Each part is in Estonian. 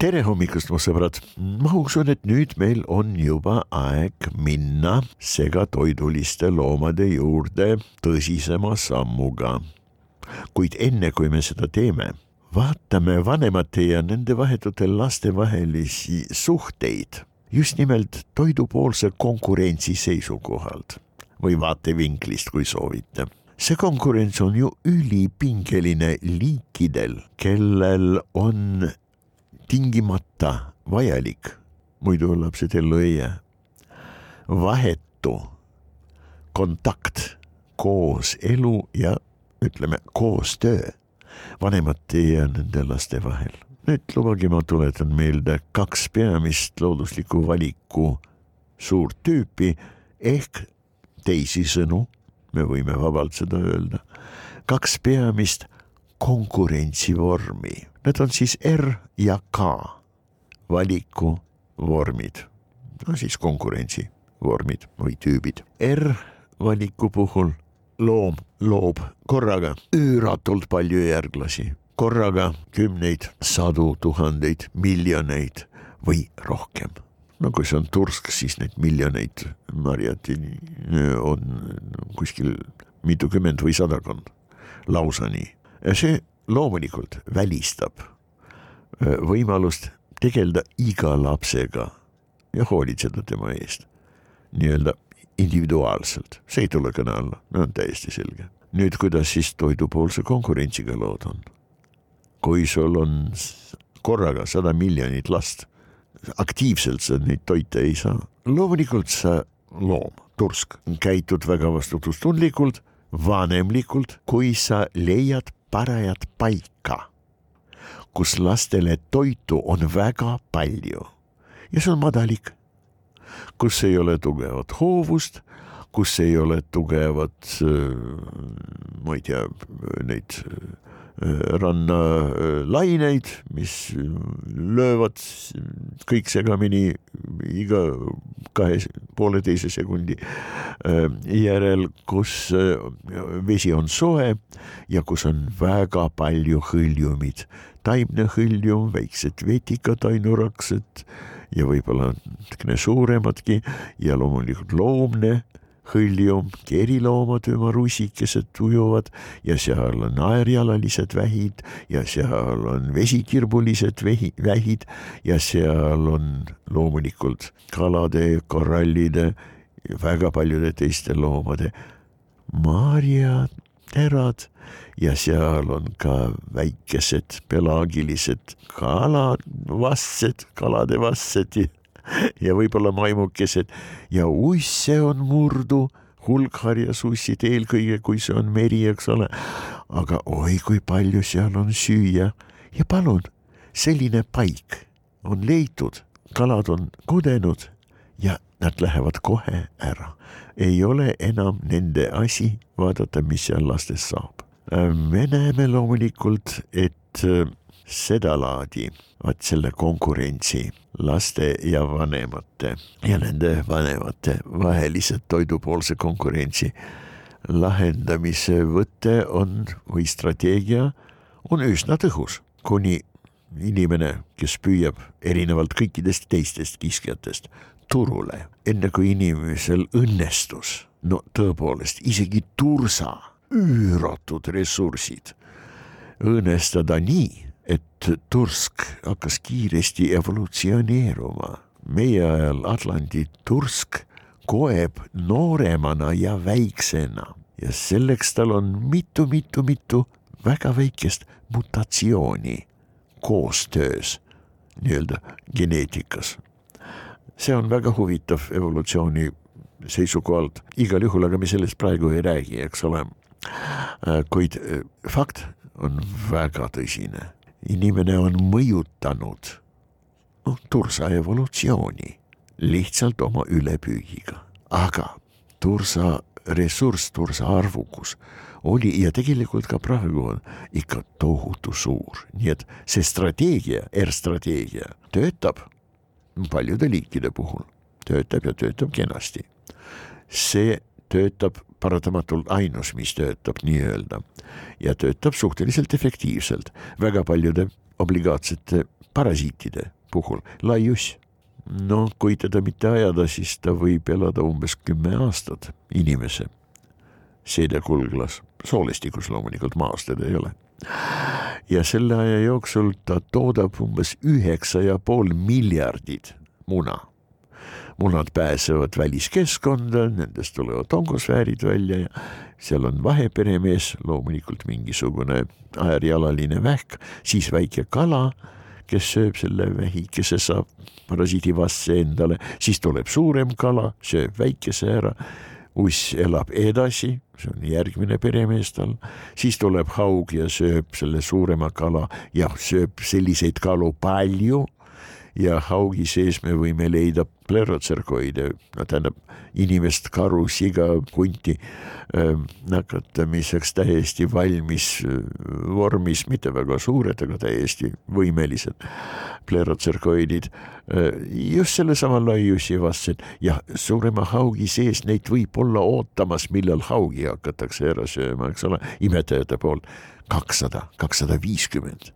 tere hommikust, mu sõbrad. ma usun, et nüüd meil on juba aeg minna segatoiduliste loomade juurde tõsisema sammuga. kuid enne kui me seda teeme, vaatame vanemate ja nende vahetute laste vahelisi suhteid just nimelt toidupoolse konkurentsi seisukohalt või vaatevinklist, kui soovite see konkurents on ju ülipingeline liikidel, kellel on tingimata vajalik, muidu lapsed ellu ei jää. vahetu kontakt, kooselu ja ütleme koostöö vanemate ja nende laste vahel. nüüd lubage, ma tuletan meelde kaks peamist loodusliku valiku suurt tüüpi ehk teisisõnu me võime vabalt seda öelda, kaks peamist konkurentsivormi, need on siis R ja K valikuvormid, no siis konkurentsivormid või tüübid. R valiku puhul loom loob korraga üüratult palju järglasi, korraga kümneid, sadu tuhandeid, miljoneid või rohkem no kui see on tursk, siis neid miljoneid marjati on kuskil mitukümmend või sadakond, lausa nii. ja see loomulikult välistab äh, võimalust tegeleda iga lapsega ja hoolitseda tema eest nii-öelda individuaalselt, see ei tule kõne alla, on täiesti selge. nüüd, kuidas siis toidupoolse konkurentsiga lood on? kui sul on korraga sada miljonit last aktiivselt sa neid toite ei saa. loomulikult sa loom, tursk, käitud väga vastutustundlikult, vanemlikult, kui sa leiad parajat paika, kus lastele toitu on väga palju ja see on madalik, kus ei ole tugevat hoovust, kus ei ole tugevat, ma ei tea, neid rannalaineid, mis löövad kõik segamini iga kahe, pooleteise sekundi järel, kus vesi on soe ja kus on väga palju hõljumid, taimne hõljum, väiksed vetikad, ainuraksed ja võib-olla natukene suuremadki ja loomulikult loomne hõljum, keriloomad, oma rusikesed ujuvad ja seal on naerjalalised vähid ja seal on vesikirbulised vähi, vähid ja seal on loomulikult kalade, korallide, väga paljude teiste loomade marjaterad ja seal on ka väikesed pelaagilised kalavassed, kalade vassed ja võib-olla maimukesed ja uisse on murdu, hulgharjasussid eelkõige, kui see on meri, eks ole. aga oi, kui palju seal on süüa ja palun, selline paik on leitud, kalad on kudenud ja nad lähevad kohe ära. ei ole enam nende asi vaadata, mis seal lastest saab. me näeme loomulikult, et sedalaadi, vaat selle konkurentsi laste ja vanemate ja nende vanemate vahelise toidupoolse konkurentsi lahendamise võte on või strateegia on üsna tõhus, kuni inimene, kes püüab erinevalt kõikidest teistest kiskjatest turule, enne kui inimesel õnnestus, no tõepoolest isegi tursa üüratud ressursid õõnestada nii tursk hakkas kiiresti evolutsioneeruma. meie ajal Atlandi tursk koeb nooremana ja väiksena ja selleks tal on mitu-mitu-mitu väga väikest mutatsiooni koostöös nii-öelda geneetikas. see on väga huvitav evolutsiooni seisukohalt, igal juhul, aga me sellest praegu ei räägi, eks ole. kuid fakt on väga tõsine inimene on mõjutanud noh, tursa evolutsiooni lihtsalt oma ülepüügiga, aga tursa ressurss, tursa arvukus oli ja tegelikult ka praegu on ikka tohutu suur, nii et see strateegia, R-strateegia töötab paljude liikide puhul, töötab ja töötab kenasti. see töötab paratamatult ainus, mis töötab nii-öelda ja töötab suhteliselt efektiivselt väga paljude obligaatsete parasiitide puhul laiuss. no kui teda mitte ajada, siis ta võib elada umbes kümme aastat inimese seedekulglas, soolestikus loomulikult maas teda ei ole. ja selle aja jooksul ta toodab umbes üheksa ja pool miljardit muna munad pääsevad väliskeskkonda, nendest tulevad ongosfäärid välja ja seal on vaheperemees, loomulikult mingisugune äärjalaline vähk, siis väike kala, kes sööb selle vähikese, saab parasiidivasse endale, siis tuleb suurem kala, sööb väikese ära uss elab edasi, see on järgmine peremees tal, siis tuleb haug ja sööb selle suurema kala ja sööb selliseid kalu palju ja haugi sees me võime leida plerotsarkoide, no tähendab inimest, karu, siga, hunti nakatamiseks täiesti valmis vormis, mitte väga suured, aga täiesti võimelised plerotsarkoidid. Just sellesama laiusi vastsed ja suurema haugi sees neid võib olla ootamas, millal haugi hakatakse ära sööma, eks ole, imetajate poolt. kakssada, kakssada viiskümmend.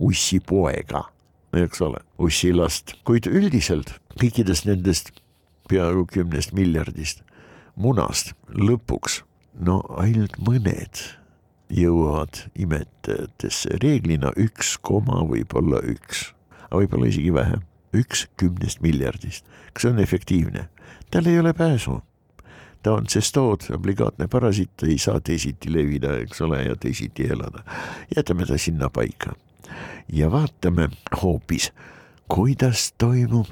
Ussipoega eks ole, ussilast, kuid üldiselt kõikidest nendest peaaegu kümnest miljardist munast lõpuks no ainult mõned jõuavad imetajatesse, reeglina üks koma võib-olla üks, aga võib-olla isegi vähem, üks kümnest miljardist. kas see on efektiivne? tal ei ole pääsu. ta on tsestood, obligaatne parasiit, ei saa teisiti levida, eks ole, ja teisiti elada. jätame ta sinna paika ja vaatame hoopis, kuidas toimub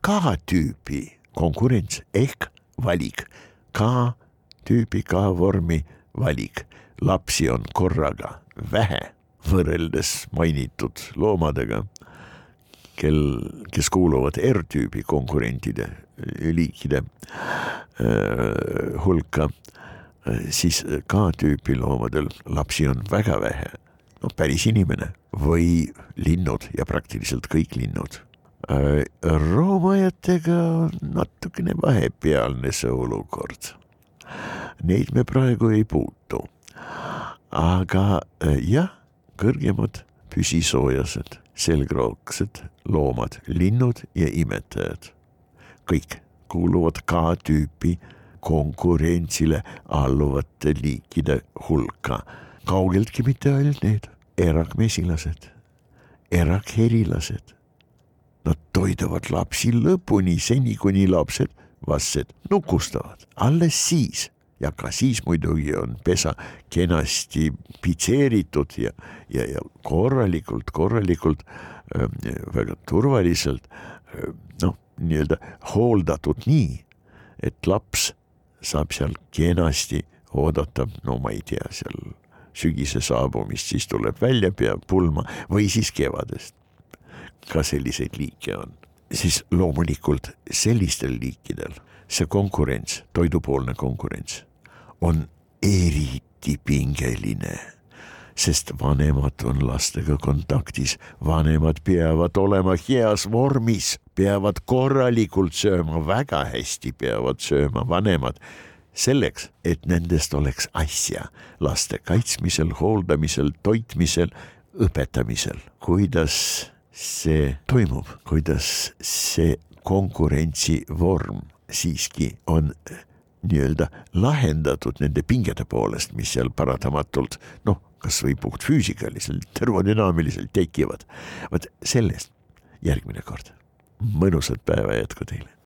K-tüübi konkurents ehk valik. K-tüübi K-vormi valik, lapsi on korraga vähe võrreldes mainitud loomadega, kel, kes kuuluvad R-tüübi konkurentide liikide äh, hulka, siis K-tüüpi loomadel lapsi on väga vähe noh, päris inimene või linnud ja praktiliselt kõik linnud. Äh, roomajatega on natukene vahepealne see olukord. Neid me praegu ei puutu. aga äh, jah, kõrgemad püsisoojased, selgroogsed loomad, linnud ja imetajad, kõik kuuluvad K-tüüpi konkurentsile alluvate liikide hulka kaugeltki mitte ainult need erakmesilased, erakherilased. Nad toidavad lapsi lõpuni, seni kuni lapsed, vastsed nukustavad, alles siis ja ka siis muidugi on pesa kenasti pitseeritud ja, ja, ja korralikult, korralikult äh, väga turvaliselt äh, noh, nii-öelda hooldatud nii, et laps saab seal kenasti oodata, no ma ei tea, seal sügise saabumist, siis tuleb välja, peab pulma või siis kevadest. ka selliseid liike on, siis loomulikult sellistel liikidel see konkurents, toidupoolne konkurents on eriti pingeline sest vanemad on lastega kontaktis, vanemad peavad olema heas vormis, peavad korralikult sööma, väga hästi peavad sööma vanemad selleks, et nendest oleks asja laste kaitsmisel, hooldamisel, toitmisel, õpetamisel, kuidas see toimub, kuidas see konkurentsivorm siiski on nii-öelda lahendatud nende pingede poolest, mis seal paratamatult noh, kasvõi puhtfüüsikaliselt, termodünaamiliselt tekivad. vot sellest järgmine kord. mõnusat päeva jätku teile